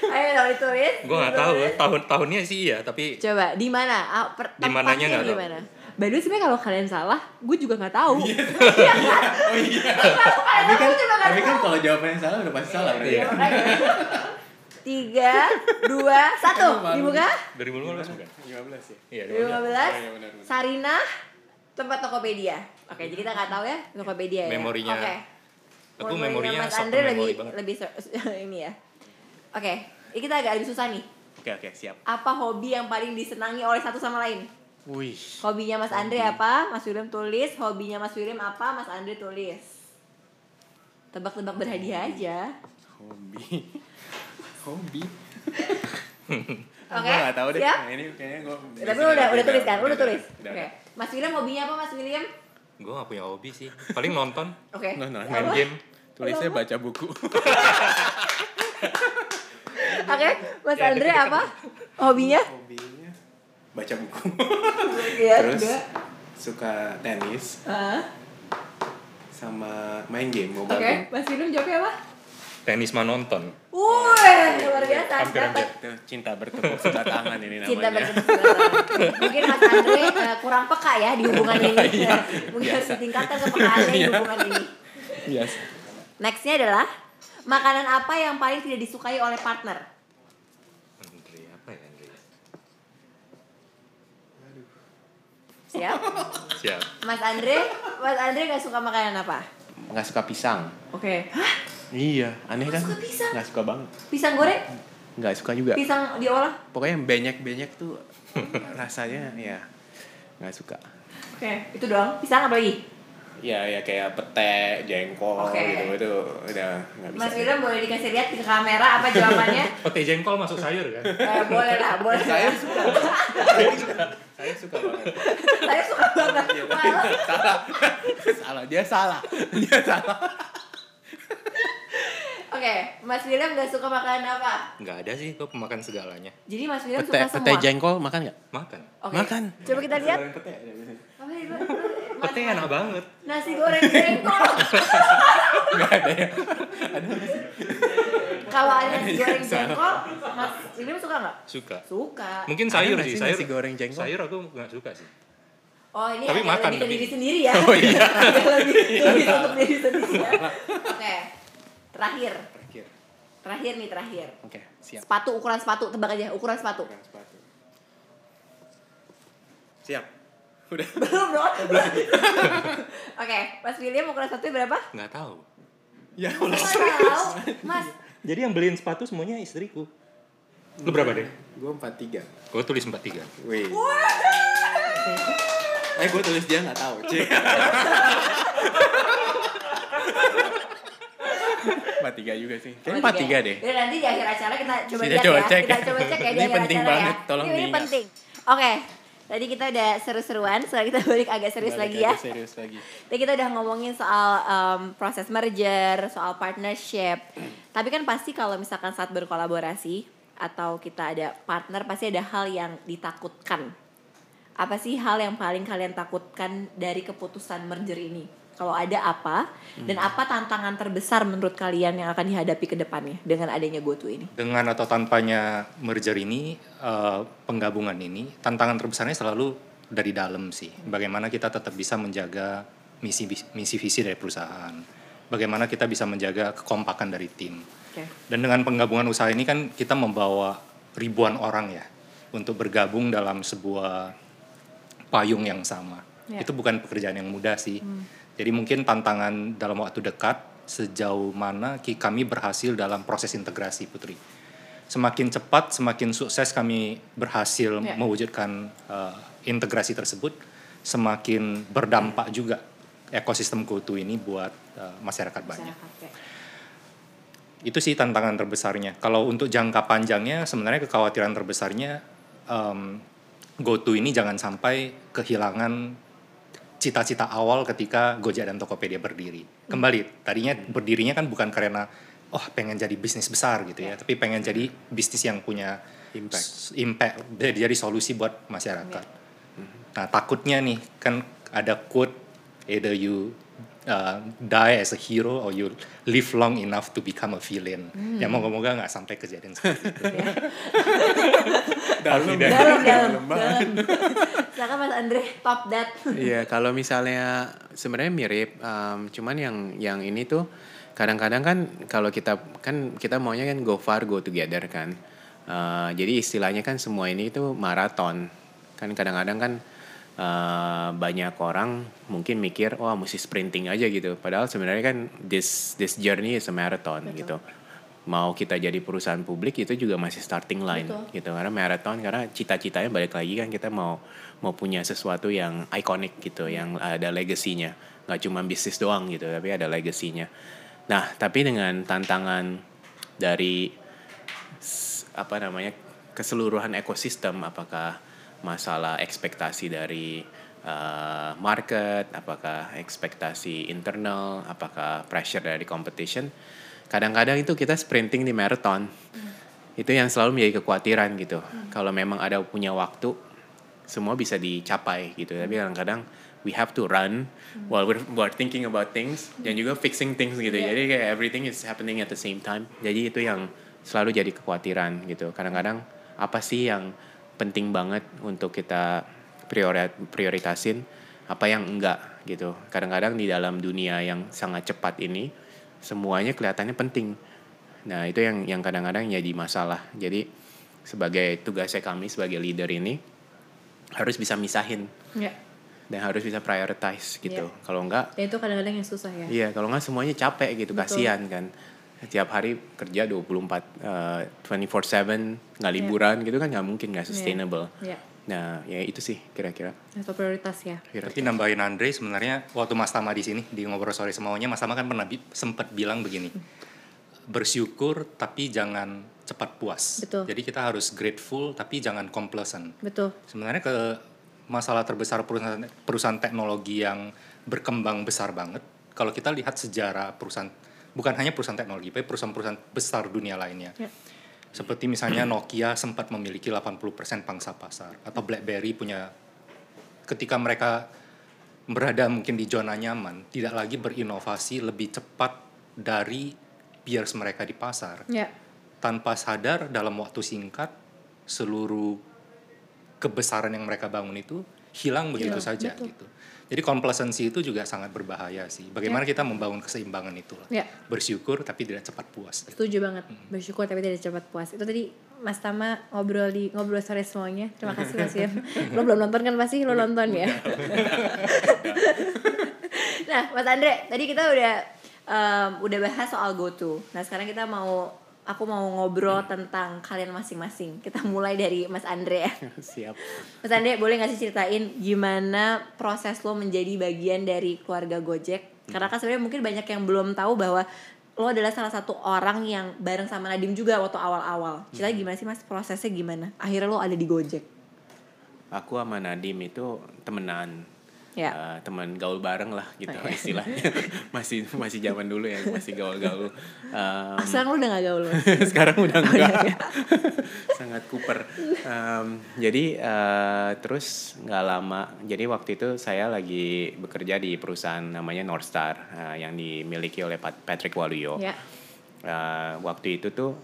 Ayo dong ditulis. Gue nggak tahu tahun tahunnya sih iya tapi Coba di mana? Ah, per- Di mananya nggak di tahu. mana? By the way sebenarnya kalau kalian salah, gue juga nggak tahu. Iya [laughs] kan? Oh iya. Kalian tapi tahu, kan tapi kan kalau jawabannya salah udah pasti salah berarti. Iya. ya. Tiga, dua, [laughs] satu. Dibuka. 2015 bukan? 15 ya. Iya, 2015 iya, benar, benar. Sarina tempat Tokopedia. Oke, jadi kita nggak tahu ya Tokopedia ya. Memorinya- Oke. Aku memorinya Mas Andre term lebih banget. lebih [laughs] ini ya. Oke, ini kita agak lebih susah nih. Oke oke siap. Apa hobi yang paling disenangi oleh satu sama lain? Wih. Hobinya Mas Andre apa? Mas William tulis. Hobinya Mas William apa? Mas Andre tulis. Tebak-tebak berhadiah aja. Hobi. [laughs] Hobi. [laughs] Oke, Gue gak tau deh. siap? Nah, ini kayaknya gue. Tapi lu udah udah tulis kan? Udah tulis. Oke. udah. Mas William hobinya apa Mas William? Gue gak punya hobi sih. Paling nonton, Oke. No, no, main Apa? game. Tulisnya baca buku. [laughs] Oke, Mas Ya, Andre apa? Hobinya? Hobinya baca buku. Iya, Terus juga. suka tenis Ah, sama main game mobile Oke, game. Mas William jawabnya apa? Tenis mah nonton. Wih, luar biasa. Hampir, Dapat. Tuh, cinta bertepuk sebelah tangan ini namanya. Cinta bertepuk sebelah tangan. Mungkin Mas Andre eh, kurang peka ya di hubungan [laughs] ini. Iya, Mungkin harus biasa. ditingkatkan kepekaannya di Iya. hubungan ini. Yes. Nextnya adalah makanan apa yang paling tidak disukai oleh partner? Andre apa ya Andre? Siap? Siap. Mas Andre, Mas Andre gak suka makanan apa? Nggak suka pisang. Oke. Hah? Iya, aneh kan? suka pisang? Nggak suka banget. Pisang goreng? Nggak suka juga. Pisang diolah? Pokoknya yang banyak-banyak tuh rasanya ya nggak suka. Oke, itu doang. Pisang apa lagi? Ya ya kayak pete, jengkol Oke. gitu itu udah nggak bisa. Mas William boleh dikasih lihat ke kamera apa jawabannya? [laughs] Pete jengkol masuk sayur kan? eh, boleh lah, boleh. Saya suka. Saya suka banget. Saya suka banget. Iya, salah. salah, dia salah. Dia salah. Oke, Mas William gak suka makanan apa? Nggak ada sih, gue pemakan segalanya. Jadi Mas William Pete, suka pete semua. jengkol makan nggak? Makan. Oke. Makan. Coba kita lihat. Pete di. Apa Pete enak banget. Nasi goreng jengkol. [laughs] Ada ya. Kalau ada nasi goreng Salah. jengkol, Mas William suka nggak? Suka. Suka. Mungkin Ada sayur sih, sayur. nasi goreng jengkol? Sayur aku nggak suka sih. Oh ini Tapi makan, lebih ke tapi- diri sendiri ya. Oh, iya. [laughs] Lebih, lebih [laughs] untuk diri sendiri ya. Oke, terakhir. Terakhir. Terakhir nih terakhir. Oke, siap. Sepatu ukuran sepatu tebak aja ukuran sepatu. Pegang sepatu. Siap. [laughs] Udah. Belum dong. [laughs] Oke, Mas William ukuran sepatu berapa? Nggak tahu. Ya Nggak tahu, Mas. Jadi yang beliin sepatu semuanya istriku. Lu berapa deh? Gue 43. Gue tulis 43. Wih. Eh gue tulis dia nggak tahu. Cek. [laughs] Empat tiga juga sih. Kayaknya empat tiga deh. Ya nanti di akhir acara kita coba Kita lihat coba ya. cek. Kita coba cek ya di Ini akhir penting acara banget, ya. tolong ini, ini penting. Oke. Tadi kita udah seru-seruan, setelah kita balik agak serius Balik lagi ya. lagi, Serius lagi. Tadi kita udah ngomongin soal em, proses merger, soal partnership. Tapi kan pasti kalau misalkan saat berkolaborasi atau kita ada partner pasti ada hal yang ditakutkan. Apa sih hal yang paling kalian takutkan dari keputusan merger ini? Kalau ada apa dan apa tantangan terbesar menurut kalian yang akan dihadapi ke depannya dengan adanya GoTo ini? Dengan atau tanpanya merger ini, eh, penggabungan ini, tantangan terbesarnya selalu dari dalam sih. Bagaimana kita tetap bisa menjaga misi misi visi dari perusahaan. Bagaimana kita bisa menjaga kekompakan dari tim. Oke. Dan dengan penggabungan usaha ini kan kita membawa ribuan orang ya untuk bergabung dalam sebuah payung yang sama. Ya. Itu bukan pekerjaan yang mudah sih. Jadi mungkin tantangan dalam waktu dekat sejauh mana kami berhasil dalam proses integrasi Putri. Semakin cepat, semakin sukses kami berhasil Ya. mewujudkan uh, integrasi tersebut, semakin berdampak juga ekosistem GoTo ini buat uh, masyarakat banyak Masyarakat, ya. itu sih tantangan terbesarnya. Kalau untuk jangka panjangnya, sebenarnya kekhawatiran terbesarnya um, GoTo ini jangan sampai kehilangan cita-cita awal ketika Gojek dan Tokopedia berdiri. Kembali, tadinya berdirinya kan bukan karena oh pengen jadi bisnis besar gitu ya, tapi pengen jadi bisnis yang punya Impact. impact, jadi jadi solusi buat masyarakat. Nah takutnya nih kan ada quote either you uh, die as a hero or you live long enough to become a villain. Ya moga-moga nggak sampai kejadian seperti itu. [laughs] [laughs] Dalam, Dalam, dalam, dalam. Silakan Mas Andre, top that. [laughs] Iya, kalau misalnya sebenarnya mirip, um, cuman yang yang ini tuh kadang-kadang kan kalau kita kan kita maunya kan go far go together kan. Uh, jadi istilahnya kan semua ini itu maraton. Kan kadang-kadang kan uh, banyak orang mungkin mikir, wah mesti sprinting aja gitu. Padahal sebenarnya kan this this journey is a marathon gitu. Mau kita jadi perusahaan publik itu juga masih starting line Betul. gitu karena marathon karena cita-citanya balik lagi kan kita mau mau punya sesuatu yang ikonik gitu yang ada legasinya nggak cuma bisnis doang gitu tapi ada legasinya nah tapi dengan tantangan dari apa namanya keseluruhan ekosistem apakah masalah ekspektasi dari uh, market apakah ekspektasi internal apakah pressure dari competition. Kadang-kadang itu kita sprinting di marathon. Itu yang selalu menjadi kekhawatiran gitu. Kalau memang ada punya waktu semua bisa dicapai gitu. Tapi kadang-kadang we have to run while we're, we're thinking about things dan juga fixing things gitu. Yeah. jadi kayak everything is happening at the same time. Jadi itu yang selalu jadi kekhawatiran gitu. Kadang-kadang apa sih yang penting banget untuk kita priori- prioritasin apa yang enggak gitu kadang-kadang di dalam dunia yang sangat cepat ini semuanya kelihatannya penting nah itu yang yang kadang-kadang jadi masalah jadi sebagai tugasnya kami sebagai leader ini harus bisa misahin Ya. dan harus bisa prioritize gitu Iya. kalau enggak Dan itu kadang-kadang yang susah ya. Iya, kalau nggak semuanya capek gitu, Betul. kasihan kan. Setiap hari kerja 24 eh, 24/7 nggak liburan gitu kan nggak mungkin nggak sustainable. Ya. Nah, ya itu sih kira-kira. Itu prioritas ya. Kira Tapi nambahin Andre sebenarnya waktu Mas Tama di sini di ngobrol sore semaunya Mas Tama kan pernah bi- sempat bilang begini. Bersyukur tapi jangan cepat puas. Betul. Jadi kita harus grateful tapi jangan complacent. Betul. Sebenarnya ke masalah terbesar perusahaan perusahaan teknologi yang berkembang besar banget. Kalau kita lihat sejarah perusahaan bukan hanya perusahaan teknologi, tapi perusahaan-perusahaan besar dunia lainnya. Ya. Seperti misalnya Nokia sempat memiliki 80% pangsa pasar atau BlackBerry punya ketika mereka berada mungkin di zona nyaman, tidak lagi berinovasi lebih cepat dari peers mereka di pasar Ya. tanpa sadar dalam waktu singkat seluruh kebesaran yang mereka bangun itu hilang begitu Hilang, saja betul. gitu. Jadi complacency itu juga sangat berbahaya sih. Bagaimana kita membangun keseimbangan itu lah. Ya. Bersyukur tapi tidak cepat puas. Setuju banget. Bersyukur tapi tidak cepat puas. Itu tadi Mas Tama ngobrol di ngobrol sore semuanya. Terima kasih Mas Yam. [laughs] Lo belum nonton kan pasti lo nonton ya. [laughs] nah, Mas Andre, tadi kita udah em, udah bahas soal GoTo. Nah, sekarang kita mau aku mau ngobrol tentang kalian masing-masing. Kita mulai dari Mas Andre ya. [laughs] Siap. Mas Andre boleh nggak sih ceritain gimana proses lo menjadi bagian dari keluarga Gojek? Karena kan sebenarnya mungkin banyak yang belum tahu bahwa lo adalah salah satu orang yang bareng sama Nadim juga waktu awal-awal. Cerita gimana sih mas prosesnya gimana? Akhirnya lo ada di Gojek. Aku sama Nadim itu temenan. Ya. Eh, teman gaul bareng lah gitu Oh, iya. istilahnya. [laughs] masih masih zaman dulu ya, masih gaul-gaul. Ah, [laughs] sekarang udah gak gaul sekarang udah enggak sangat kuper Em, jadi eh, terus nggak lama jadi waktu itu saya lagi bekerja di perusahaan namanya Northstar eh, yang dimiliki oleh Pat- Patrick Waluyo ya. Eh, waktu itu tuh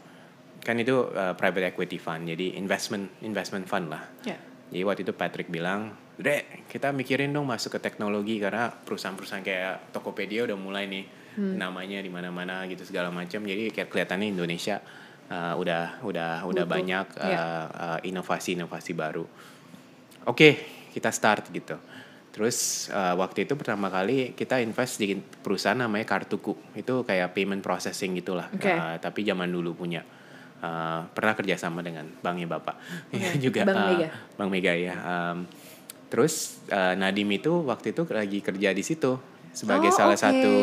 kan itu eh, private equity fund jadi investment investment fund lah Ya. jadi waktu itu Patrick bilang Dre, kita mikirin dong masuk ke teknologi karena perusahaan-perusahaan kayak Tokopedia udah mulai nih namanya di mana-mana gitu segala macam. Jadi kayak kelihatannya Indonesia uh, udah udah udah Butuh. banyak uh, uh, inovasi-inovasi baru. Oke, kita start gitu. Terus uh, waktu itu pertama kali kita invest di perusahaan namanya Kartuku. Itu kayak payment processing gitulah. Oke. Uh, tapi zaman dulu punya. Uh, pernah kerjasama dengan banknya bapak [laughs] juga Bank uh, Mega. Bank Mega ya. Um, terus uh, Nadim itu waktu itu lagi kerja di situ sebagai Oh, salah oke. satu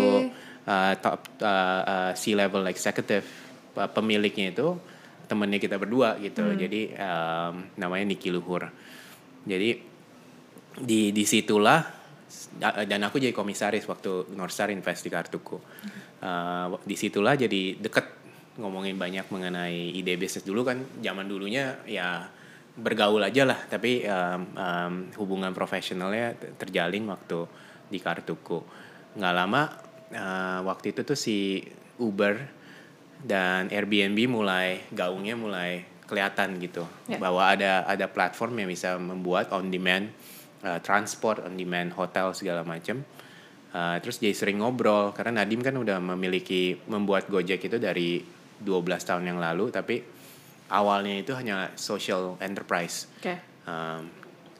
uh, top uh, uh, C-level executive Uh, pemiliknya itu temennya kita berdua gitu. Hmm. Jadi um, namanya Niki Luhur. Jadi di di situlah dan aku jadi komisaris waktu Northstar invest di kartuku. Uh, di situlah jadi deket ngomongin banyak mengenai ide bisnis dulu kan zaman dulunya ya bergaul aja lah tapi um, um, hubungan profesionalnya terjalin waktu di kartuku. Nggak lama uh, waktu itu tuh si Uber dan Airbnb mulai gaungnya mulai kelihatan gitu. Ya. bahwa ada ada platform yang bisa membuat on demand uh, transport on demand hotel segala macam Uh, terus jadi sering ngobrol karena Nadim kan udah memiliki membuat Gojek itu dari 12 tahun yang lalu tapi awalnya itu hanya social enterprise. Oke. um,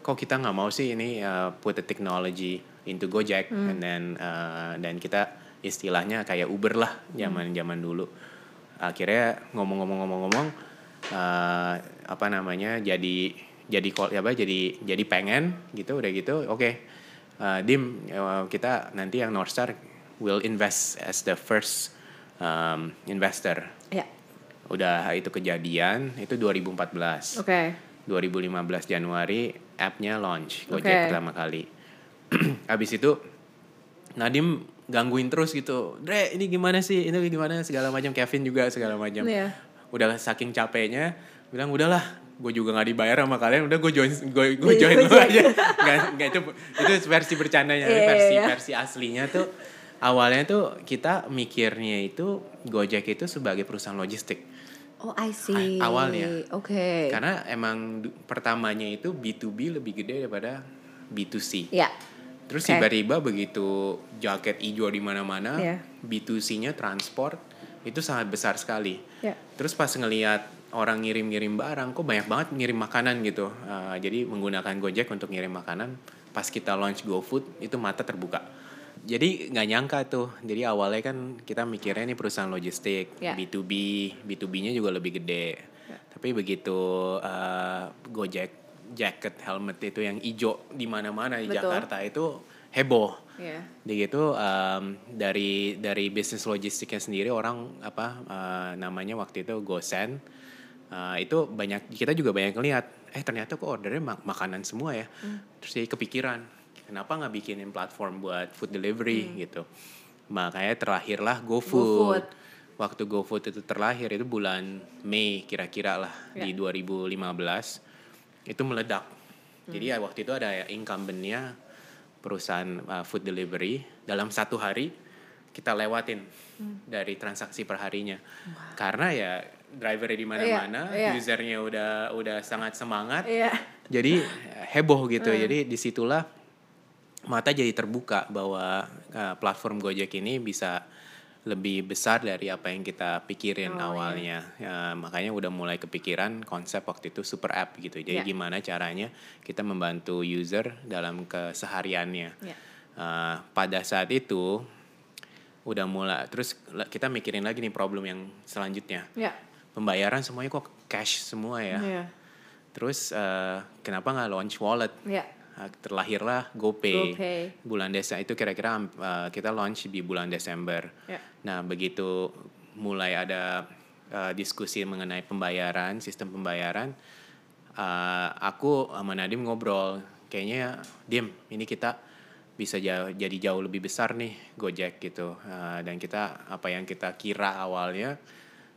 kok kita nggak mau sih ini uh, put the technology into Gojek and then uh, dan kita istilahnya kayak Uber lah zaman zaman dulu. Akhirnya ngomong-ngomong-ngomong-ngomong uh, apa namanya jadi jadi apa jadi jadi pengen gitu udah gitu oke. Uh, dim uh, kita nanti yang Northstar will invest as the first um, investor. Udah itu kejadian itu 2014 Oke. 2015 Januari appnya launch Gojek Oke. pertama kali. [clears throat] Habis itu Nadim gangguin terus gitu. Dre ini gimana sih? Ini gimana segala macam Kevin juga segala macam. Iya. Udah saking capeknya bilang udahlah gue juga nggak dibayar sama kalian udah gue join gue gue join lu aja [laughs] nggak nggak itu itu versi bercandanya Iya, iya, versi iya. versi aslinya tuh awalnya tuh kita mikirnya itu Gojek itu sebagai perusahaan logistik Oh, I see. Awalnya. Oke. karena emang pertamanya itu B2B lebih gede daripada B2C. Ya. Terus Oke. tiba-tiba begitu jaket hijau di mana-mana, Iya. B2C-nya transport itu sangat besar sekali. Ya. Terus pas ngelihat orang ngirim-ngirim barang, kok banyak banget ngirim makanan gitu. Uh, jadi menggunakan Gojek untuk ngirim makanan. Pas kita launch GoFood itu mata terbuka. Jadi nggak nyangka tuh. Jadi awalnya kan kita mikirnya ini perusahaan logistik, Ya. B2B, B2B-nya juga lebih gede. Tapi begitu uh, Gojek jacket helmet itu yang hijau di mana-mana di Betul. Jakarta itu heboh. Ya. Jadi gitu um, dari dari bisnis logistiknya sendiri orang apa uh, namanya waktu itu GoSend uh, itu banyak kita juga banyak ngeliat eh ternyata kok ordernya mak- makanan semua ya terus jadi kepikiran kenapa nggak bikinin platform buat food delivery gitu? Makanya terlahirlah GoFood. GoFood. waktu GoFood itu terlahir itu bulan Mei kira-kira lah Ya. di 2015 itu meledak. Jadi ya waktu itu ada incumbentnya perusahaan uh, food delivery. Dalam satu hari kita lewatin dari transaksi perharinya. Karena ya drivernya di mana-mana Iya, iya. usernya udah udah sangat semangat. Iya. jadi eh, heboh gitu. Jadi di situlah mata jadi terbuka bahwa uh, platform Gojek ini bisa lebih besar dari apa yang kita pikirin Oh, iya. awalnya Ya, makanya udah mulai kepikiran konsep waktu itu super app gitu jadi Ya. gimana caranya kita membantu user dalam kesehariannya Ya. Uh, pada saat itu udah mulai terus kita mikirin lagi nih problem yang selanjutnya Ya. pembayaran semuanya kok cash semua ya Iya. terus uh, kenapa nggak launch wallet Ya. Uh, terlahirlah GoPay. GoPay. Bulan Desa itu kira-kira uh, kita launch di bulan Desember. Ya. Nah, begitu mulai ada uh, diskusi mengenai pembayaran, sistem pembayaran, uh, aku sama Nadim ngobrol, kayaknya Dim, ini kita bisa jauh, jadi jauh lebih besar nih Gojek gitu. Uh, dan kita apa yang kita kira awalnya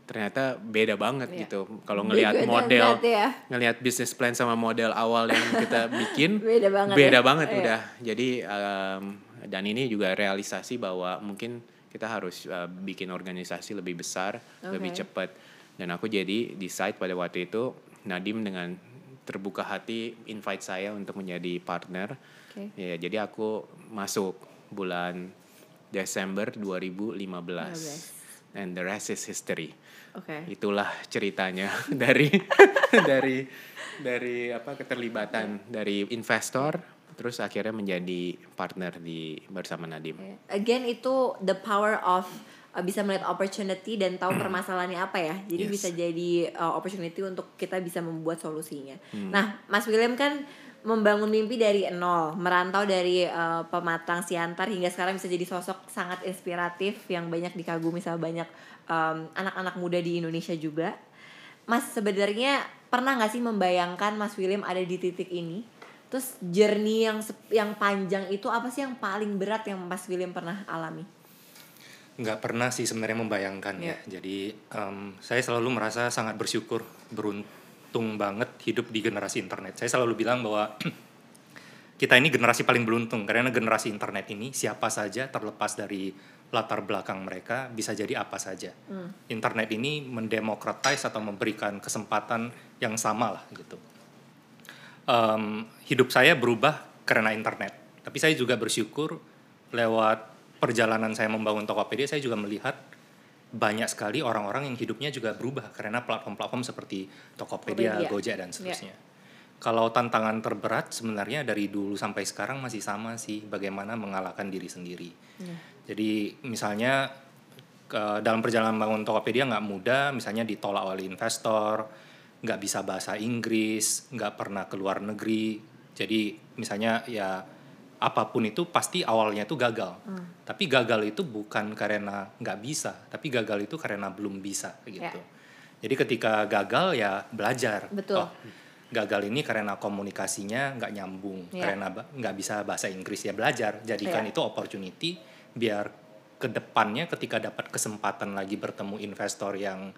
ternyata beda banget Iya. gitu. Kalau ngelihat model ya. ngelihat bisnis plan sama model awal yang kita [laughs] bikin Beda banget beda ya. banget Iya. udah jadi um, dan ini juga realisasi bahwa mungkin kita harus uh, bikin organisasi lebih besar lebih Oke. cepat dan aku jadi decide pada waktu itu Nadim dengan terbuka hati invite saya untuk menjadi partner. Oke. Ya, jadi aku masuk bulan Desember 2015. And the rest is history. Oke. Itulah ceritanya [laughs] dari dari dari apa keterlibatan dari investor terus akhirnya menjadi partner di bersama Nadim. Again itu the power of uh, bisa melihat opportunity dan tahu permasalahannya apa ya. Jadi Yes. bisa jadi uh, opportunity untuk kita bisa membuat solusinya. Nah, Mas William kan membangun mimpi dari nol, merantau dari uh, pematang siantar hingga sekarang bisa jadi sosok sangat inspiratif yang banyak dikagumi sama banyak um, anak-anak muda di Indonesia juga. Mas sebenarnya pernah nggak sih membayangkan Mas William ada di titik ini? Terus journey yang yang panjang itu apa sih yang paling berat yang Mas William pernah alami? nggak pernah sih sebenarnya membayangkan ya. Jadi em, saya selalu merasa sangat bersyukur, beruntung banget hidup di generasi internet. Saya selalu bilang bahwa [clears throat] kita ini generasi paling beruntung karena generasi internet ini siapa saja terlepas dari latar belakang mereka bisa jadi apa saja. Internet ini mendemokratis atau memberikan kesempatan yang sama lah gitu. Em, hidup saya berubah karena internet. Tapi saya juga bersyukur lewat perjalanan saya membangun Tokopedia, saya juga melihat banyak sekali orang-orang yang hidupnya juga berubah karena platform-platform seperti Tokopedia, Tokopedia. Gojek dan seterusnya. Kalau tantangan terberat sebenarnya dari dulu sampai sekarang masih sama sih, bagaimana mengalahkan diri sendiri. Jadi misalnya ke dalam perjalanan bangun Tokopedia nggak mudah, misalnya ditolak oleh investor, nggak bisa bahasa Inggris, nggak pernah ke luar negeri. Jadi misalnya ya apa pun itu pasti awalnya itu gagal. Tapi gagal itu bukan karena nggak bisa, tapi gagal itu karena belum bisa gitu. Jadi ketika gagal ya belajar. Betul. Oh, gagal ini karena komunikasinya nggak nyambung, Ya. karena nggak bisa bahasa Inggris ya belajar. Jadikan Ya. itu opportunity biar ke depannya ketika dapat kesempatan lagi bertemu investor yang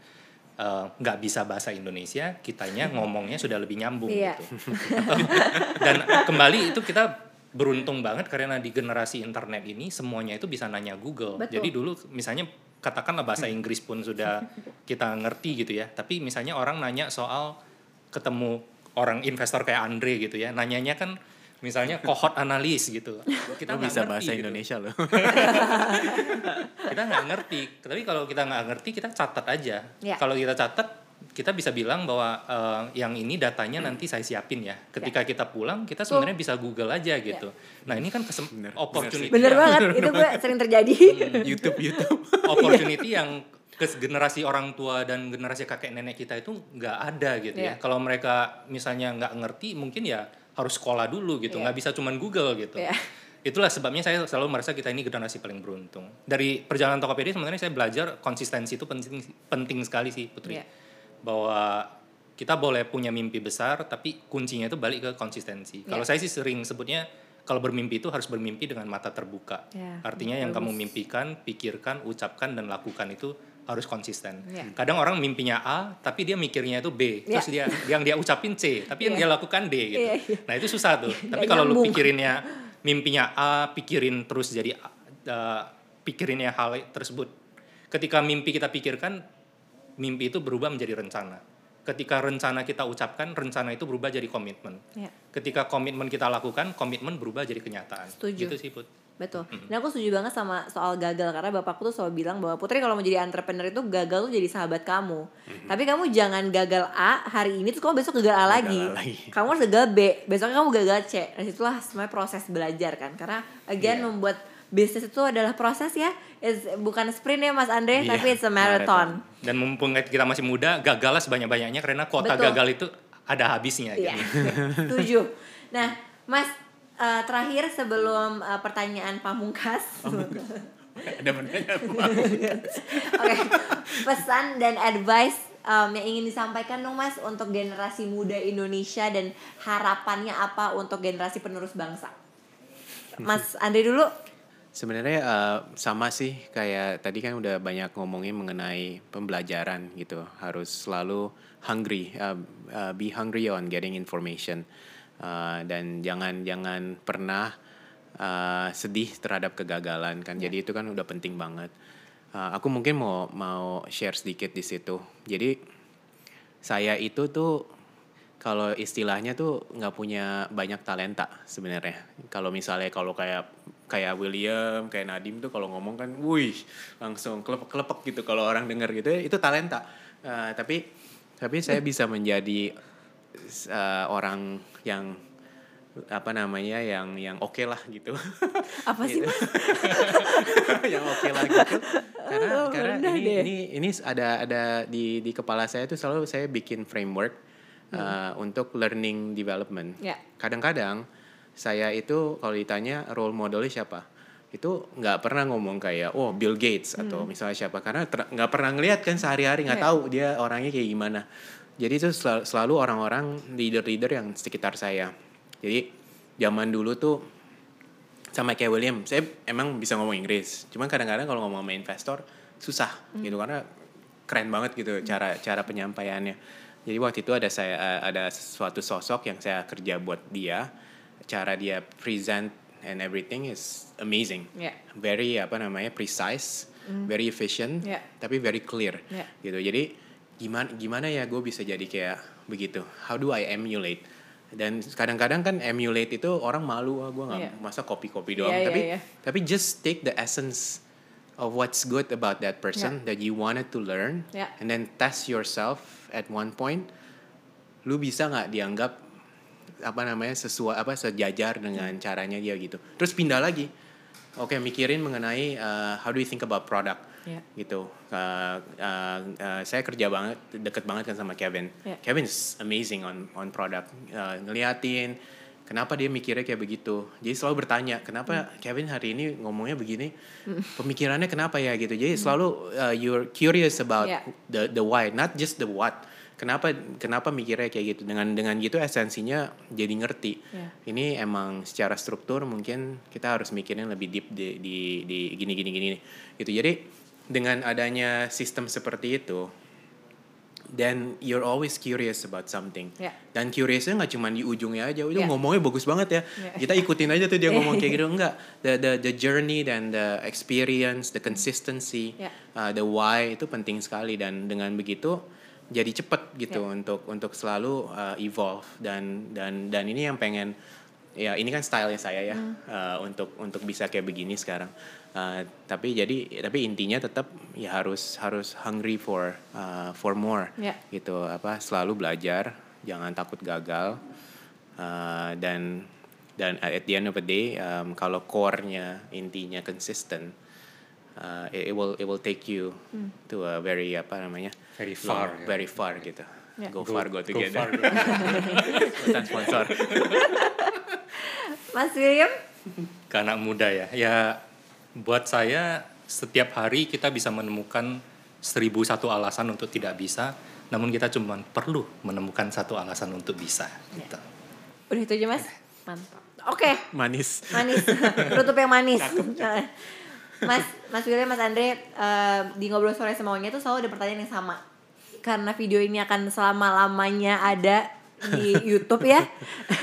eh, nggak bisa bahasa Indonesia, kitanya ngomongnya sudah lebih nyambung Iya. gitu. [laughs] Dan kembali itu kita beruntung banget karena di generasi internet ini semuanya itu bisa nanya Google. Betul. Jadi dulu misalnya katakanlah bahasa Inggris pun sudah kita ngerti gitu ya. Tapi misalnya orang nanya soal ketemu orang investor kayak Andre gitu ya. Nanyanya kan misalnya cohort analis gitu. Kita nggak bisa ngerti bahasa gitu. Indonesia loh. [laughs] Kita nggak ngerti. Tapi kalau kita nggak ngerti kita catat aja. Ya. Kalau kita catat kita bisa bilang bahwa eh, yang ini datanya nanti saya siapin ya. Ketika kita pulang kita sebenarnya bisa Google aja gitu. Nah ini kan kesem- Bener, opportunity. Bener yang- banget, itu gue [laughs] sering terjadi. YouTube YouTube. [laughs] opportunity yang ke generasi orang tua dan generasi kakek nenek kita itu nggak ada gitu Iya. ya. Kalau mereka misalnya nggak ngerti, mungkin ya harus sekolah dulu gitu, Iya. nggak bisa cuman Google gitu. Iya. Itulah sebabnya saya selalu merasa kita ini generasi paling beruntung. Dari perjalanan Tokopedia sebenarnya saya belajar konsistensi itu penting penting sekali sih Putri. Iya. Bahwa kita boleh punya mimpi besar, tapi kuncinya itu balik ke konsistensi. Kalau Iya. saya sih sering sebutnya kalau bermimpi itu harus bermimpi dengan mata terbuka. Iya, Artinya yang bagus. kamu mimpikan, pikirkan, ucapkan dan lakukan itu harus konsisten. Iya. Kadang orang mimpinya A, tapi dia mikirnya itu B. Terus dia yang dia ucapin C, tapi yang Iya. dia lakukan D gitu. Iya, iya. Nah, itu susah tuh. [laughs] tapi Nggak kalau lu pikirinnya mimpinya A, pikirin terus jadi uh, pikirinnya hal tersebut. Ketika mimpi kita pikirkan, mimpi itu berubah menjadi rencana. Ketika rencana kita ucapkan, rencana itu berubah jadi komitmen. Ya, Ketika komitmen kita lakukan, komitmen berubah jadi kenyataan. Setuju. Gitu sih, Put. betul. Dan aku setuju banget sama soal gagal karena bapakku tuh selalu bilang bahwa Putri kalau mau jadi entrepreneur itu gagal tuh jadi sahabat kamu. Tapi kamu jangan gagal A hari ini terus kamu besok gagal A lagi. A lagi. [laughs] Kamu harus gagal B, besoknya kamu gagal C. Dan situlah semuanya proses belajar kan. Karena again Iya. membuat bisnis itu adalah proses ya. It's, bukan sprint ya Mas Andre, Iya, tapi it's a marathon. Dan mumpung kita masih muda, gagallah sebanyak-banyaknya karena kuota Betul. gagal itu ada habisnya. Iya, gitu. [laughs] setuju. Nah, Mas eh, terakhir sebelum eh, pertanyaan pamungkas, [laughs] Ada menanya [laughs] oke, pesan dan advice em, yang ingin disampaikan dong Mas untuk generasi muda Indonesia dan harapannya apa untuk generasi penerus bangsa? Mas Andre dulu. Sebenarnya eh, sama sih kayak tadi kan udah banyak ngomongin mengenai pembelajaran gitu. Harus selalu hungry, uh, uh, be hungry on getting information. Uh, dan jangan jangan pernah uh, sedih terhadap kegagalan kan. Jadi itu kan udah penting banget. Uh, aku mungkin mau mau share sedikit di situ. Jadi saya itu tuh kalau istilahnya tuh nggak punya banyak talenta sebenarnya. Kalau misalnya kalau kayak kayak William, kayak Nadim tuh kalau ngomong kan, wih langsung kelepek-kelepek gitu kalau orang denger gitu itu talenta. Uh, tapi tapi saya bisa menjadi uh, orang yang apa namanya yang yang oke okay lah gitu apa sih gitu. [laughs] yang oke okay lah gitu karena oh, karena ini deh. ini ini ada ada di di kepala saya tuh selalu saya bikin framework hmm. uh, untuk learning development yeah. kadang-kadang saya itu kalau ditanya role modelnya siapa itu nggak pernah ngomong kayak oh Bill Gates atau hmm. misalnya siapa karena nggak pernah ngelihat kan sehari-hari nggak yeah. tahu dia orangnya kayak gimana jadi itu selalu orang-orang leader-leader yang sekitar saya jadi zaman dulu tuh sama kayak William, saya emang bisa ngomong Inggris. Cuman kadang-kadang kalau ngomong sama investor susah hmm. gitu karena keren banget gitu hmm. cara cara penyampaiannya. Jadi waktu itu ada saya ada suatu sosok yang saya kerja buat dia, cara dia present and everything is amazing. Yeah. Very apa namanya precise, mm. very efficient, yeah. tapi very clear yeah. gitu. Jadi gimana gimana ya gue bisa jadi kayak begitu? How do I emulate? dan kadang-kadang kan emulate itu orang malu ah gue nggak yeah. masa copy-copy doang yeah, tapi yeah, yeah. tapi just take the essence of what's good about that person yeah. that you wanted to learn yeah. and then test yourself at one point lu bisa nggak dianggap apa namanya sesuai apa sejajar dengan hmm. caranya dia gitu terus pindah lagi oke okay, mikirin mengenai uh, how do you think about product yeah. gitu. Uh, uh, uh, saya kerja banget deket banget kan sama Kevin. Yeah. Kevin is amazing on on product. Uh, ngeliatin kenapa dia mikirnya kayak begitu. Jadi selalu bertanya kenapa mm. Kevin hari ini ngomongnya begini. Mm. Pemikirannya kenapa ya gitu. Jadi mm. selalu uh, you're curious about yeah. the the why, not just the what kenapa kenapa mikirnya kayak gitu dengan dengan gitu esensinya jadi ngerti yeah. ini emang secara struktur mungkin kita harus mikirin lebih deep di di, di gini gini gini gitu jadi dengan adanya sistem seperti itu then you're always curious about something. Yeah. Dan curiousnya nggak cuma di ujungnya aja, udah yeah. ngomongnya bagus banget ya. Yeah. Kita ikutin aja tuh dia [laughs] ngomong kayak gitu enggak. The the the journey dan the experience, the consistency, yeah. uh, the why itu penting sekali dan dengan begitu jadi cepet gitu yeah. untuk untuk selalu uh, evolve dan dan dan ini yang pengen ya ini kan stylenya saya ya mm. uh, untuk untuk bisa kayak begini sekarang uh, tapi jadi tapi intinya tetap ya harus harus hungry for uh, for more yeah. gitu apa selalu belajar jangan takut gagal uh, dan dan at the end of the day um, kalau core-nya intinya consistent uh, it, it will it will take you mm. to a very apa namanya very far long, ya. very far gitu yeah. go, go far go together go [laughs] far, sponsor [laughs] Mas William? Ke anak muda ya. Ya buat saya setiap hari kita bisa menemukan seribu satu alasan untuk tidak bisa, namun kita cuma perlu menemukan satu alasan untuk bisa. Ya. Gitu. Udah itu aja mas. Mantap. Oke. Okay. Manis. Manis. Tutup yang manis. Mas, Mas William, Mas Andre uh, di ngobrol sore semuanya tuh selalu ada pertanyaan yang sama. Karena video ini akan selama lamanya ada di YouTube ya.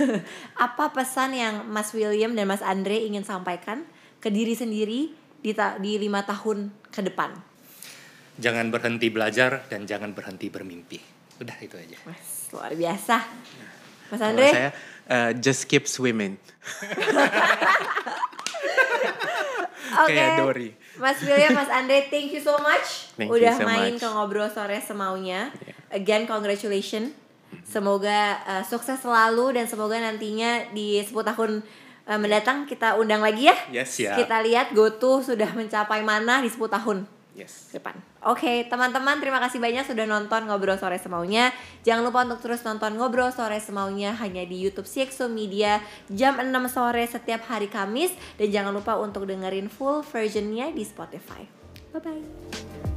[laughs] Apa pesan yang Mas William dan Mas Andre ingin sampaikan ke diri sendiri di ta di lima tahun ke depan? Jangan berhenti belajar dan jangan berhenti bermimpi. Udah itu aja. Mas luar biasa. Mas Andre? saya uh, just keep swimming. [laughs] Oke. Okay. Dory. Mas William, Mas Andre, thank you so much thank udah so main much. ke ngobrol sore semaunya. Yeah. Again, congratulations Semoga uh, sukses selalu dan semoga nantinya di 10 tahun uh, mendatang kita undang lagi ya. Yes, ya. Kita lihat GoTo sudah mencapai mana di 10 tahun yes. depan. Oke, okay, teman-teman terima kasih banyak sudah nonton Ngobrol Sore Semaunya. Jangan lupa untuk terus nonton Ngobrol Sore Semaunya hanya di YouTube CXO Media jam 6 sore setiap hari Kamis dan jangan lupa untuk dengerin full versionnya di Spotify. Bye bye.